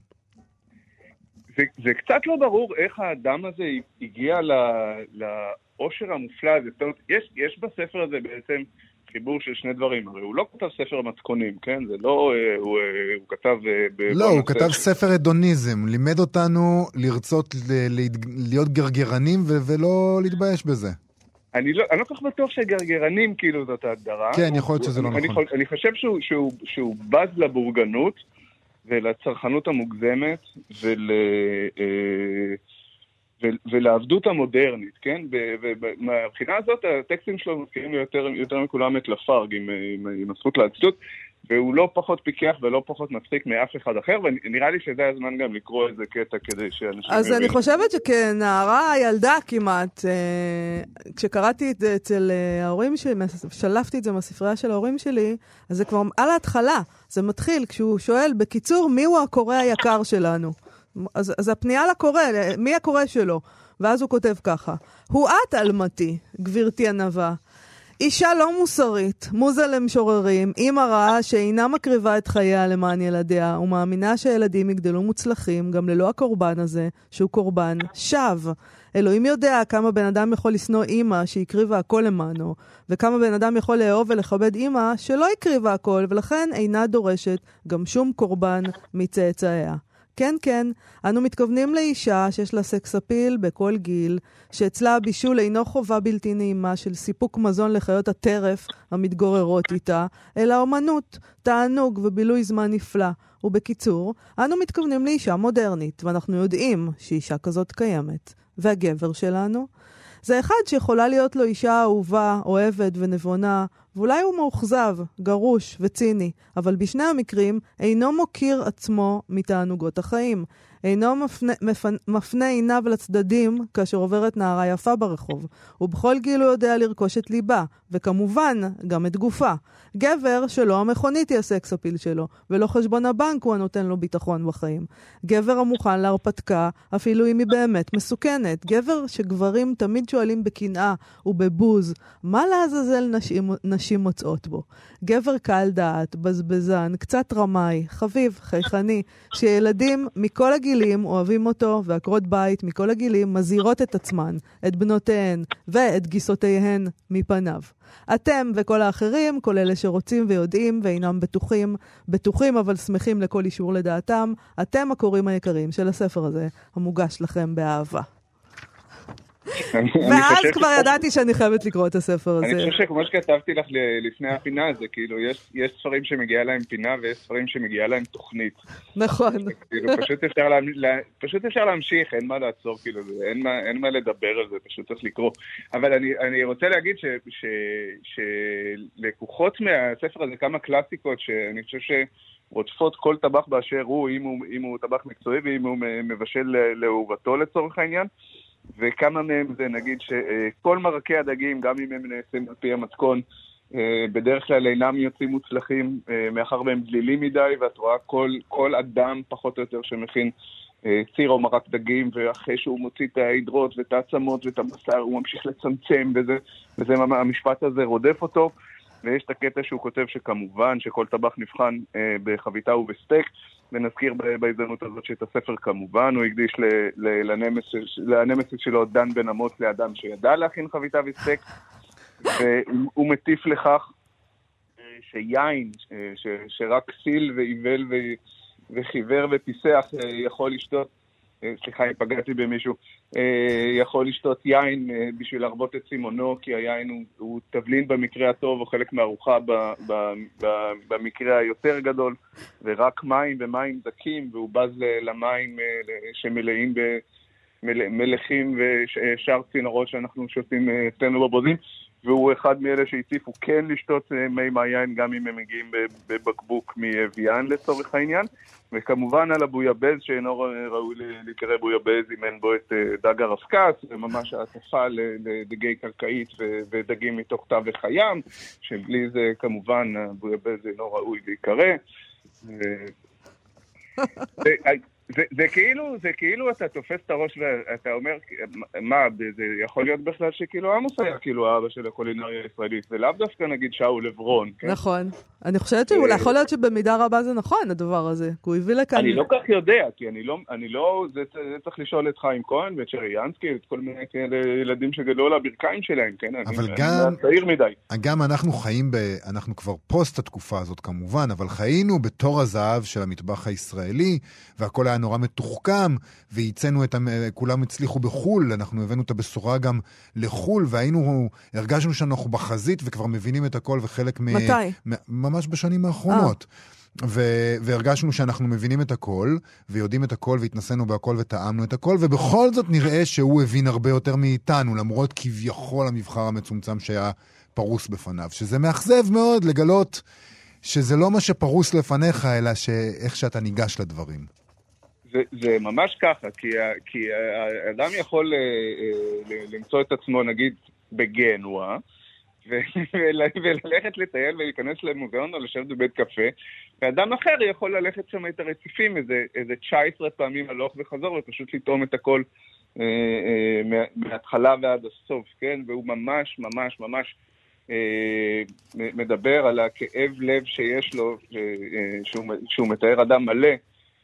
זה, זה קצת לא ברור איך האדם הזה הגיע לאושר המופלא הזה. זאת אומרת, יש, יש בספר הזה בעצם חיבור של שני דברים. הרי הוא לא כתב ספר מתכונים, כן? זה לא... אה, הוא, אה, הוא כתב... אה, לא, הוא כתב ספר הדוניזם, לימד אותנו לרצות ל- להת- להיות גרגרנים ו- ולא להתבייש בזה. אני לא, אני לא כל כך בטוח שגרגרנים כאילו זאת ההגדרה. כן, יכול להיות שזה לא אני, נכון. אני, אני חושב שהוא, שהוא, שהוא בז לבורגנות ולצרכנות המוגזמת ול, אה, ולעבדות המודרנית, כן? ומהבחינה הזאת הטקסטים שלו מזכירים לי יותר, יותר מכולם את לפארג עם, עם, עם הזכות לעצלות, והוא לא פחות פיקח ולא פחות מצחיק מאף אחד אחר, ונראה לי שזה הזמן גם לקרוא איזה קטע כדי שאנשים אז אני יבינו. חושבת שכנערה, ילדה כמעט, אה, כשקראתי את זה אצל אה, ההורים שלי, שלפתי את זה מהספרייה של ההורים שלי, אז זה כבר על ההתחלה. זה מתחיל כשהוא שואל, בקיצור, מיהו הקורא היקר שלנו? אז, אז הפנייה לקורא, מי הקורא שלו? ואז הוא כותב ככה: הוא את אלמתי, גברתי ענווה. אישה לא מוסרית, מוזה למשוררים, אימא רעה שאינה מקריבה את חייה למען ילדיה, ומאמינה שהילדים יגדלו מוצלחים גם ללא הקורבן הזה, שהוא קורבן שווא. אלוהים יודע כמה בן אדם יכול לשנוא אימא שהקריבה הכל למענו, וכמה בן אדם יכול לאהוב ולכבד אימא שלא הקריבה הכל, ולכן אינה דורשת גם שום קורבן מצאצאיה. כן, כן, אנו מתכוונים לאישה שיש לה סקס אפיל בכל גיל, שאצלה הבישול אינו חובה בלתי נעימה של סיפוק מזון לחיות הטרף המתגוררות איתה, אלא אומנות, תענוג ובילוי זמן נפלא. ובקיצור, אנו מתכוונים לאישה מודרנית, ואנחנו יודעים שאישה כזאת קיימת. והגבר שלנו? זה אחד שיכולה להיות לו אישה אהובה, אוהבת ונבונה, ואולי הוא מאוכזב, גרוש וציני, אבל בשני המקרים אינו מוקיר עצמו מתענוגות החיים. אינו מפנה, מפנה, מפנה עיניו לצדדים כאשר עוברת נערה יפה ברחוב, ובכל גיל הוא יודע לרכוש את ליבה, וכמובן, גם את גופה. גבר שלא המכונית היא הסקס אפיל שלו, ולא חשבון הבנק הוא הנותן לו ביטחון בחיים. גבר המוכן להרפתקה, אפילו אם היא באמת מסוכנת. גבר שגברים תמיד שואלים בקנאה ובבוז, מה לעזאזל נשים, נשים מוצאות בו? גבר קל דעת, בזבזן, קצת רמאי, חביב, חייכני, שילדים מכל הגילים אוהבים אותו, ועקרות בית מכל הגילים מזהירות את עצמן, את בנותיהן ואת גיסותיהן מפניו. אתם וכל האחרים, כל אלה שרוצים ויודעים ואינם בטוחים, בטוחים אבל שמחים לכל אישור לדעתם, אתם הקוראים היקרים של הספר הזה, המוגש לכם באהבה. אני- אני ואז כבר ידעתי שאני חייבת לקרוא את הספר אני הזה. חושב שכמו שכתבתי לך לפני הפינה, זה כאילו, יש, יש ספרים שמגיעה להם פינה ויש ספרים שמגיעה להם תוכנית. נכון. כאילו, פשוט אפשר, להמשיך, אין מה לעצור, כאילו, אין, מה, לדבר על זה, פשוט צריך לקרוא. אבל אני, אני רוצה להגיד ש, ש, שלקוחות מהספר הזה כמה קלאסיקות שאני חושב שרודפות כל טבח באשר הוא, אם הוא, אם הוא טבח מקצועי ואם הוא מבשל לאהובתו לצורך העניין. וכמה מהם זה נגיד שכל מרקי הדגים, גם אם הם נעשים על פי המתכון, אה, בדרך כלל אינם יוצאים מוצלחים, אה, מאחר והם דלילים מדי, ואת רואה כל, כל אדם פחות או יותר שמכין אה, ציר או מרק דגים, ואחרי שהוא מוציא את ההידרות ואת העצמות ואת הבשר, הוא ממשיך לצמצם, וזה, וזה המשפט הזה רודף אותו. ויש את הקטע שהוא כותב שכמובן שכל טבח נבחן אה, בחביתה ובסטייק, ונזכיר בהזדמנות הזאת שאת הספר כמובן הוא הקדיש לנמסיס שלו, דן בן אמוץ, לאדם שידע להכין חביתה וסטייק, והוא מטיף לכך אה, שיין, אה, שרק סיל ועיוול וחיוור ופיסח אה, יכול לשתות, סליחה אם פגעתי במישהו, יכול לשתות יין בשביל להרבות את סימונו, כי היין הוא, הוא תבלין במקרה הטוב או חלק ב, במקרה היותר גדול, ורק מים ומים דקים, והוא בז למים שמלאים ב... ושאר צינורות שאנחנו שותים אצלנו בבוזים. והוא אחד מאלה שהטיפו כן לשתות אה, מי מעיין גם אם הם מגיעים בבקבוק מאביאן לצורך העניין. וכמובן על הבויאבז שאינו ראוי להיקרא בויאבז אם אין בו את אה, דג הרפקס, זה ממש העטפה לדגי קרקעית ודגים מתוך תווך הים, שבלי זה כמובן הבויאבז אינו ראוי להיקרא. זה, זה כאילו, זה כאילו אתה תופס את הראש ואתה אומר, מה, זה יכול להיות בכלל שכאילו עמוס היה כאילו האבא של הקולינריה הישראלית, ולאו דווקא נגיד שאול עברון, כן? נכון. אני חושבת שאולי אה, יכול להיות שבמידה רבה זה נכון, הדבר הזה, כי הוא הביא לכאן... אני לא כך יודע, כי אני לא, אני לא, זה, זה צריך לשאול את חיים כהן ואת שרי ינסקי, את כל מיני כאלה ילדים שגדלו על הברכיים שלהם, כן? אבל אני, גם... אני צעיר מדי. גם אנחנו חיים ב... אנחנו כבר פוסט התקופה הזאת כמובן, אבל חיינו בתור הזהב של המטבח הישראלי, והכל היה נורא מתוחכם, וייצאנו את, כולם הצליחו בחו"ל, אנחנו הבאנו את הבשורה גם לחו"ל, והיינו, הרגשנו שאנחנו בחזית וכבר מבינים את הכל, וחלק מ... מתי? ממש בשנים האחרונות. ו- והרגשנו שאנחנו מבינים את הכל, ויודעים את הכל, והתנסינו בהכל וטעמנו את הכל, ובכל זאת נראה שהוא הבין הרבה יותר מאיתנו, למרות כביכול המבחר המצומצם שהיה פרוס בפניו. שזה מאכזב מאוד לגלות שזה לא מה שפרוס לפניך, אלא איך שאתה ניגש לדברים. זה, זה ממש ככה, כי, כי האדם יכול אה, אה, למצוא את עצמו, נגיד, בגנואה, וללכת לטייל ולהיכנס למוזיאון או לשבת בבית קפה, ואדם אחר יכול ללכת שם את הרציפים איזה, איזה 19 פעמים הלוך וחזור ופשוט לטעום את הכל אה, אה, מההתחלה ועד הסוף, כן? והוא ממש ממש ממש אה, מדבר על הכאב לב שיש לו, אה, שהוא, שהוא מתאר אדם מלא.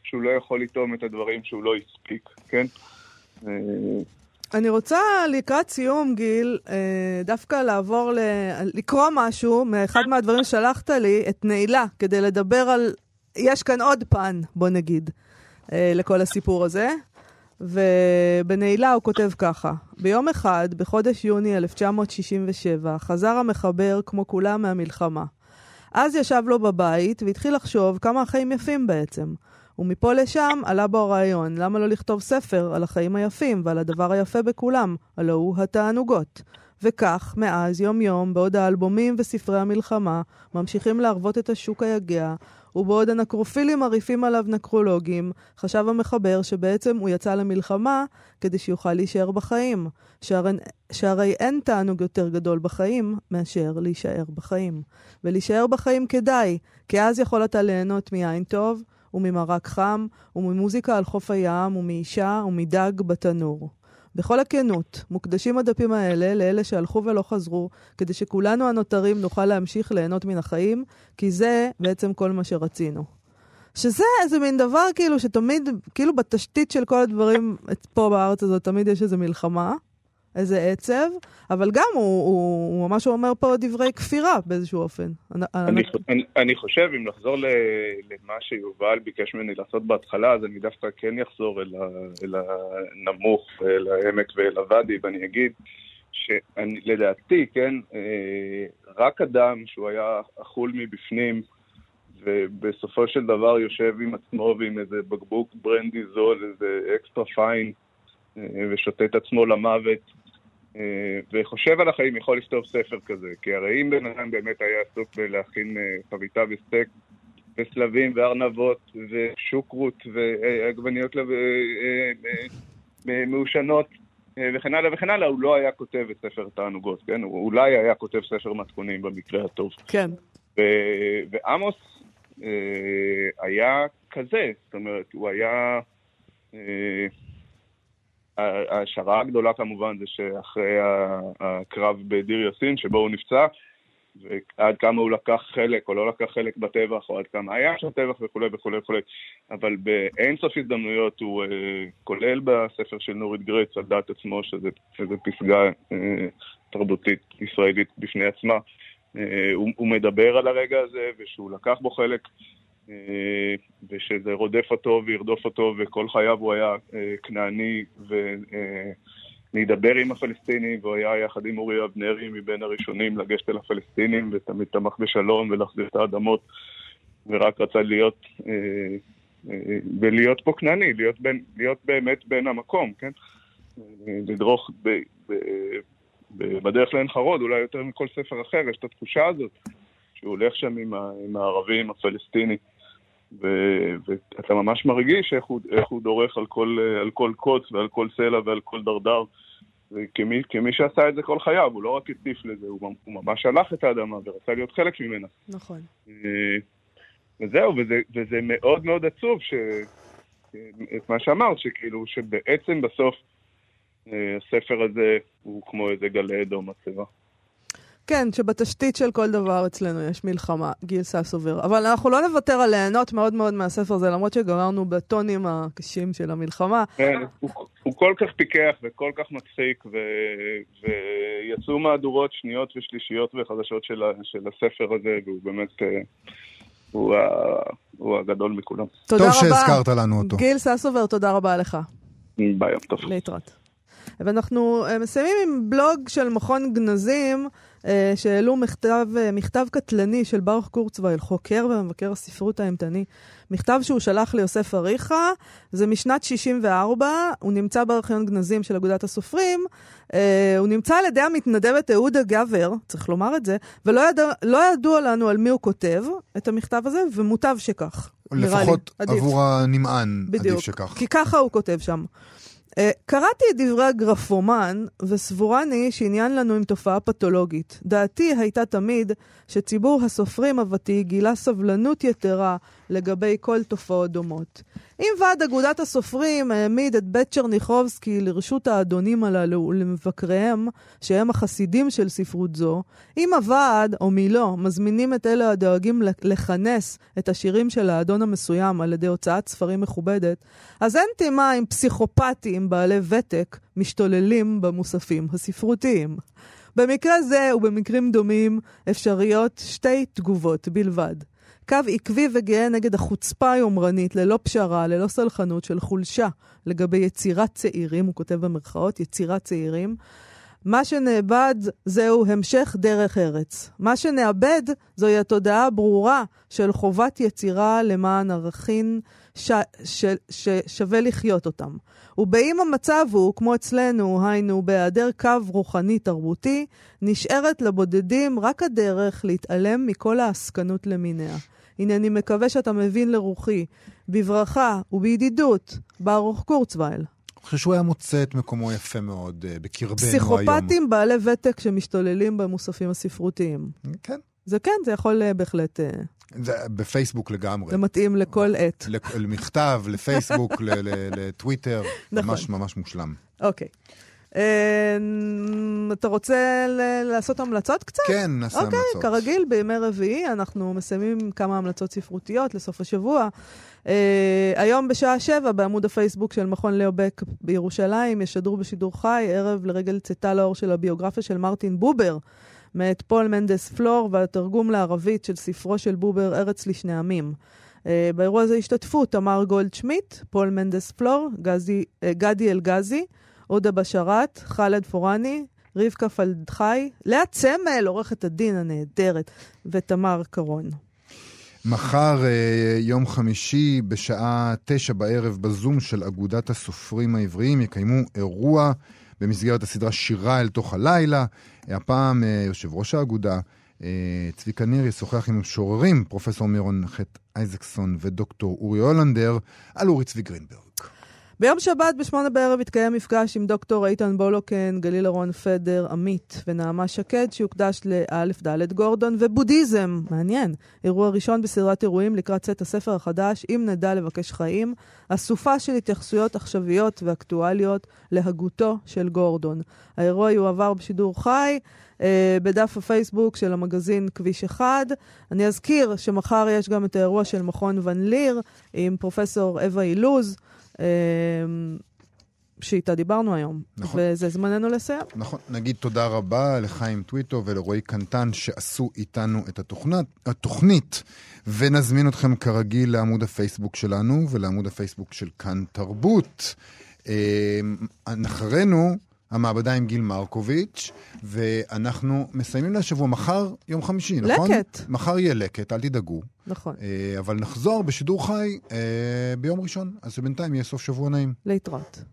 שהוא לא יכול לטעום את הדברים שהוא לא הספיק, כן? אה, אני רוצה לקראת סיום, גיל, אה, דווקא לעבור, ל... לקרוא משהו מאחד מהדברים ששלחת לי, את נעילה, כדי לדבר על... יש כאן עוד פן, בוא נגיד, אה, לכל הסיפור הזה. ובנעילה הוא כותב ככה: ביום אחד, בחודש יוני 1967, חזר המחבר, כמו כולם, מהמלחמה. אז ישב לו בבית והתחיל לחשוב כמה החיים יפים בעצם. ומפה לשם עלה בו הרעיון, למה לא לכתוב ספר על החיים היפים ועל הדבר היפה בכולם, הלא הוא התענוגות. וכך, מאז יום-יום, בעוד האלבומים וספרי המלחמה ממשיכים להרוות את השוק היגע, ובעוד הנקרופילים מרעיפים עליו נקרולוגים, חשב המחבר שבעצם הוא יצא למלחמה כדי שיוכל להישאר בחיים. שהרי, שהרי אין תענוג יותר גדול בחיים מאשר להישאר בחיים. ולהישאר בחיים כדאי, כי אז יכול אתה ליהנות מיין טוב, וממרק חם, וממוזיקה על חוף הים, ומאישה, ומדג בתנור. בכל הכנות, מוקדשים הדפים האלה לאלה שהלכו ולא חזרו, כדי שכולנו הנותרים נוכל להמשיך ליהנות מן החיים, כי זה בעצם כל מה שרצינו. שזה איזה מין דבר כאילו שתמיד, כאילו בתשתית של כל הדברים פה בארץ הזאת, תמיד יש איזו מלחמה. איזה עצב, אבל גם הוא, הוא, הוא ממש אומר פה דברי כפירה באיזשהו אופן. אני, אני, אני חושב, אם לחזור למה שיובל ביקש ממני לעשות בהתחלה, אז אני דווקא כן אחזור אל, ה, אל הנמוך, אל העמק ואל הוואדי, ואני אגיד שלדעתי, כן, אה, רק אדם שהוא היה אכול מבפנים, ובסופו של דבר יושב עם עצמו ועם איזה בקבוק ברנדי זול, איזה אקסטרה פיין, אה, ושותה את עצמו למוות, וחושב על החיים יכול לכתוב ספר כזה, כי הרי אם בן אדם באמת היה עסוק בלהכין אה, חביתה וסטייק וסלבים וארנבות ושוקרות ועגבניות מעושנות אה, וכן הלאה וכן הלאה, הוא לא היה כותב את ספר תענוגות, כן? הוא אולי היה כותב ספר מתכונים במקרה הטוב. כן. ו- ועמוס אה, היה כזה, זאת אומרת, הוא היה... ההשערה הגדולה כמובן זה שאחרי הקרב בדיר יאסין, שבו הוא נפצע, ועד כמה הוא לקח חלק או לא לקח חלק בטבח, או עד כמה היה שם טבח וכולי וכולי וכולי. אבל באינסוף הזדמנויות הוא, אה, כולל בספר של נורית גרץ, על דעת עצמו, שזה, שזה פסגה אה, תרבותית ישראלית בפני עצמה, אה, הוא, הוא מדבר על הרגע הזה, ושהוא לקח בו חלק, אה, ושזה רודף אותו וירדוף אותו, וכל חייו הוא היה אה, כנעני ו... אה, עם הפלסטינים, והוא היה יחד עם אורי אבנרי מבין הראשונים לגשת אל הפלסטינים, ותמיד תמך בשלום ולהחזיר את האדמות, ורק רצה להיות, אה, אה, ולהיות פה כנעני, להיות, בין, להיות באמת בן המקום, כן? אה, לדרוך ב, ב, ב, בדרך לעין חרוד, אולי יותר מכל ספר אחר, יש את התחושה הזאת, שהוא הולך שם עם, עם הערבים, הפלסטיני. ו- ואתה ממש מרגיש איך הוא, איך הוא דורך על כל, על כל קוץ ועל כל סלע ועל כל דרדר. וכמי כמי שעשה את זה כל חייו, הוא לא רק הטיף לזה, הוא, הוא ממש הלך את האדמה ורצה להיות חלק ממנה. נכון. אה, וזהו, וזה, וזה מאוד מאוד עצוב, ש... את מה שאמרת, שכאילו, שבעצם בסוף אה, הספר הזה הוא כמו איזה גלי או מצבה. כן, שבתשתית של כל דבר אצלנו יש מלחמה, גיל ססובר. אבל אנחנו לא נוותר על ליהנות מאוד מאוד מהספר הזה, למרות שגמרנו בטונים הקשים של המלחמה. כן, הוא, הוא כל כך פיקח וכל כך מצחיק, ו, ויצאו מהדורות שניות ושלישיות וחדשות של, של הספר הזה, והוא באמת... אה, הוא, ה, הוא הגדול מכולם. תודה טוב רבה. שהזכרת לנו אותו. גיל ססובר, תודה רבה לך. ביי, יום טוב. להתראות. ואנחנו אה, מסיימים עם בלוג של מכון גנזים, אה, שהעלו מכתב, אה, מכתב קטלני של ברוך קורצווייל, חוקר ומבקר הספרות האימתני. מכתב שהוא שלח ליוסף אריכה, זה משנת 64, הוא נמצא בארכיון גנזים של אגודת הסופרים, הוא נמצא על ידי המתנדבת אהודה גבר, צריך לומר את זה, ולא ידע, לא ידוע לנו על מי הוא כותב את המכתב הזה, ומוטב שכך. לי. לפחות עדיף. עבור הנמען, עדיף בדיוק, שכך. כי ככה הוא כותב שם. Uh, קראתי את דברי הגרפומן, וסבורני שעניין לנו עם תופעה פתולוגית. דעתי הייתה תמיד שציבור הסופרים הוותיק גילה סבלנות יתרה לגבי כל תופעות דומות. אם ועד אגודת הסופרים העמיד את בית צ'רניחובסקי לרשות האדונים הללו ולמבקריהם, שהם החסידים של ספרות זו, אם הוועד, או מי לא, מזמינים את אלה הדואגים לכנס את השירים של האדון המסוים על ידי הוצאת ספרים מכובדת, אז אין תימה עם פסיכופטים בעלי ותק משתוללים במוספים הספרותיים. במקרה זה ובמקרים דומים אפשריות שתי תגובות בלבד. קו עקבי וגאה נגד החוצפה היומרנית, ללא פשרה, ללא סלחנות, של חולשה לגבי יצירת צעירים, הוא כותב במרכאות, יצירת צעירים. מה שנאבד זהו המשך דרך ארץ. מה שנאבד זוהי התודעה הברורה של חובת יצירה למען ערכים ש... ש... ששווה לחיות אותם. ובאם המצב הוא, כמו אצלנו, היינו בהיעדר קו רוחני תרבותי, נשארת לבודדים רק הדרך להתעלם מכל העסקנות למיניה. הנני מקווה שאתה מבין לרוחי. בברכה ובידידות, ברוך קורצווייל. אני חושב שהוא היה מוצא את מקומו יפה מאוד uh, בקרבנו היום. פסיכופטים בעלי ותק שמשתוללים במוספים הספרותיים. כן. זה כן, זה יכול uh, בהחלט... Uh, זה בפייסבוק לגמרי. זה מתאים לכל עת. למכתב, לפייסבוק, לטוויטר, נכון. ממש ממש מושלם. אוקיי. אתה רוצה לעשות המלצות קצת? כן, נעשה אוקיי, המלצות. אוקיי, כרגיל, בימי רביעי אנחנו מסיימים כמה המלצות ספרותיות לסוף השבוע. אה, היום בשעה שבע בעמוד הפייסבוק של מכון ליאו בק בירושלים ישדרו בשידור חי ערב לרגל צאתה לאור של הביוגרפיה של מרטין בובר מאת פול מנדס פלור והתרגום לערבית של ספרו של בובר ארץ לשני עמים. אה, באירוע הזה ישתתפו תמר גולדשמיט, פול מנדס פלור, גזי, אה, גדי אלגזי, עודה בשאראת, חאלד פורני, רבקה פלדחי, לאה צמל, עורכת הדין הנהדרת, ותמר קרון. מחר, יום חמישי, בשעה תשע בערב, בזום של אגודת הסופרים העבריים, יקיימו אירוע במסגרת הסדרה שירה אל תוך הלילה. הפעם יושב ראש האגודה, צביקה ניר, ישוחח עם המשוררים, פרופסור מירון חט אייזקסון ודוקטור אורי הולנדר, על אורי צבי גרינברג. ביום שבת בשמונה בערב התקיים מפגש עם דוקטור איתן בולוקן, גליל אהרון פדר, עמית ונעמה שקד, שיוקדש לאלף דלת גורדון ובודהיזם. מעניין. אירוע ראשון בסדרת אירועים לקראת צאת הספר החדש, אם נדע לבקש חיים, אסופה של התייחסויות עכשוויות ואקטואליות להגותו של גורדון. האירוע יועבר בשידור חי. אה, בדף הפייסבוק של המגזין כביש 1. אני אזכיר שמחר יש גם את האירוע של מכון ון ליר עם פרופסור אווה אילוז. אה, שאיתה דיברנו היום. נכון. וזה זמננו לסיים. נכון, נגיד תודה רבה לחיים טוויטו ולרועי קנטן שעשו איתנו את התוכנת, התוכנית, ונזמין אתכם כרגיל לעמוד הפייסבוק שלנו ולעמוד הפייסבוק של כאן תרבות. אחרינו, המעבדה עם גיל מרקוביץ', ואנחנו מסיימים לשבוע, מחר יום חמישי, נכון? לקט. מחר יהיה לקט, אל תדאגו. נכון. אה, אבל נחזור בשידור חי אה, ביום ראשון, אז בינתיים יהיה סוף שבוע נעים. להתראות.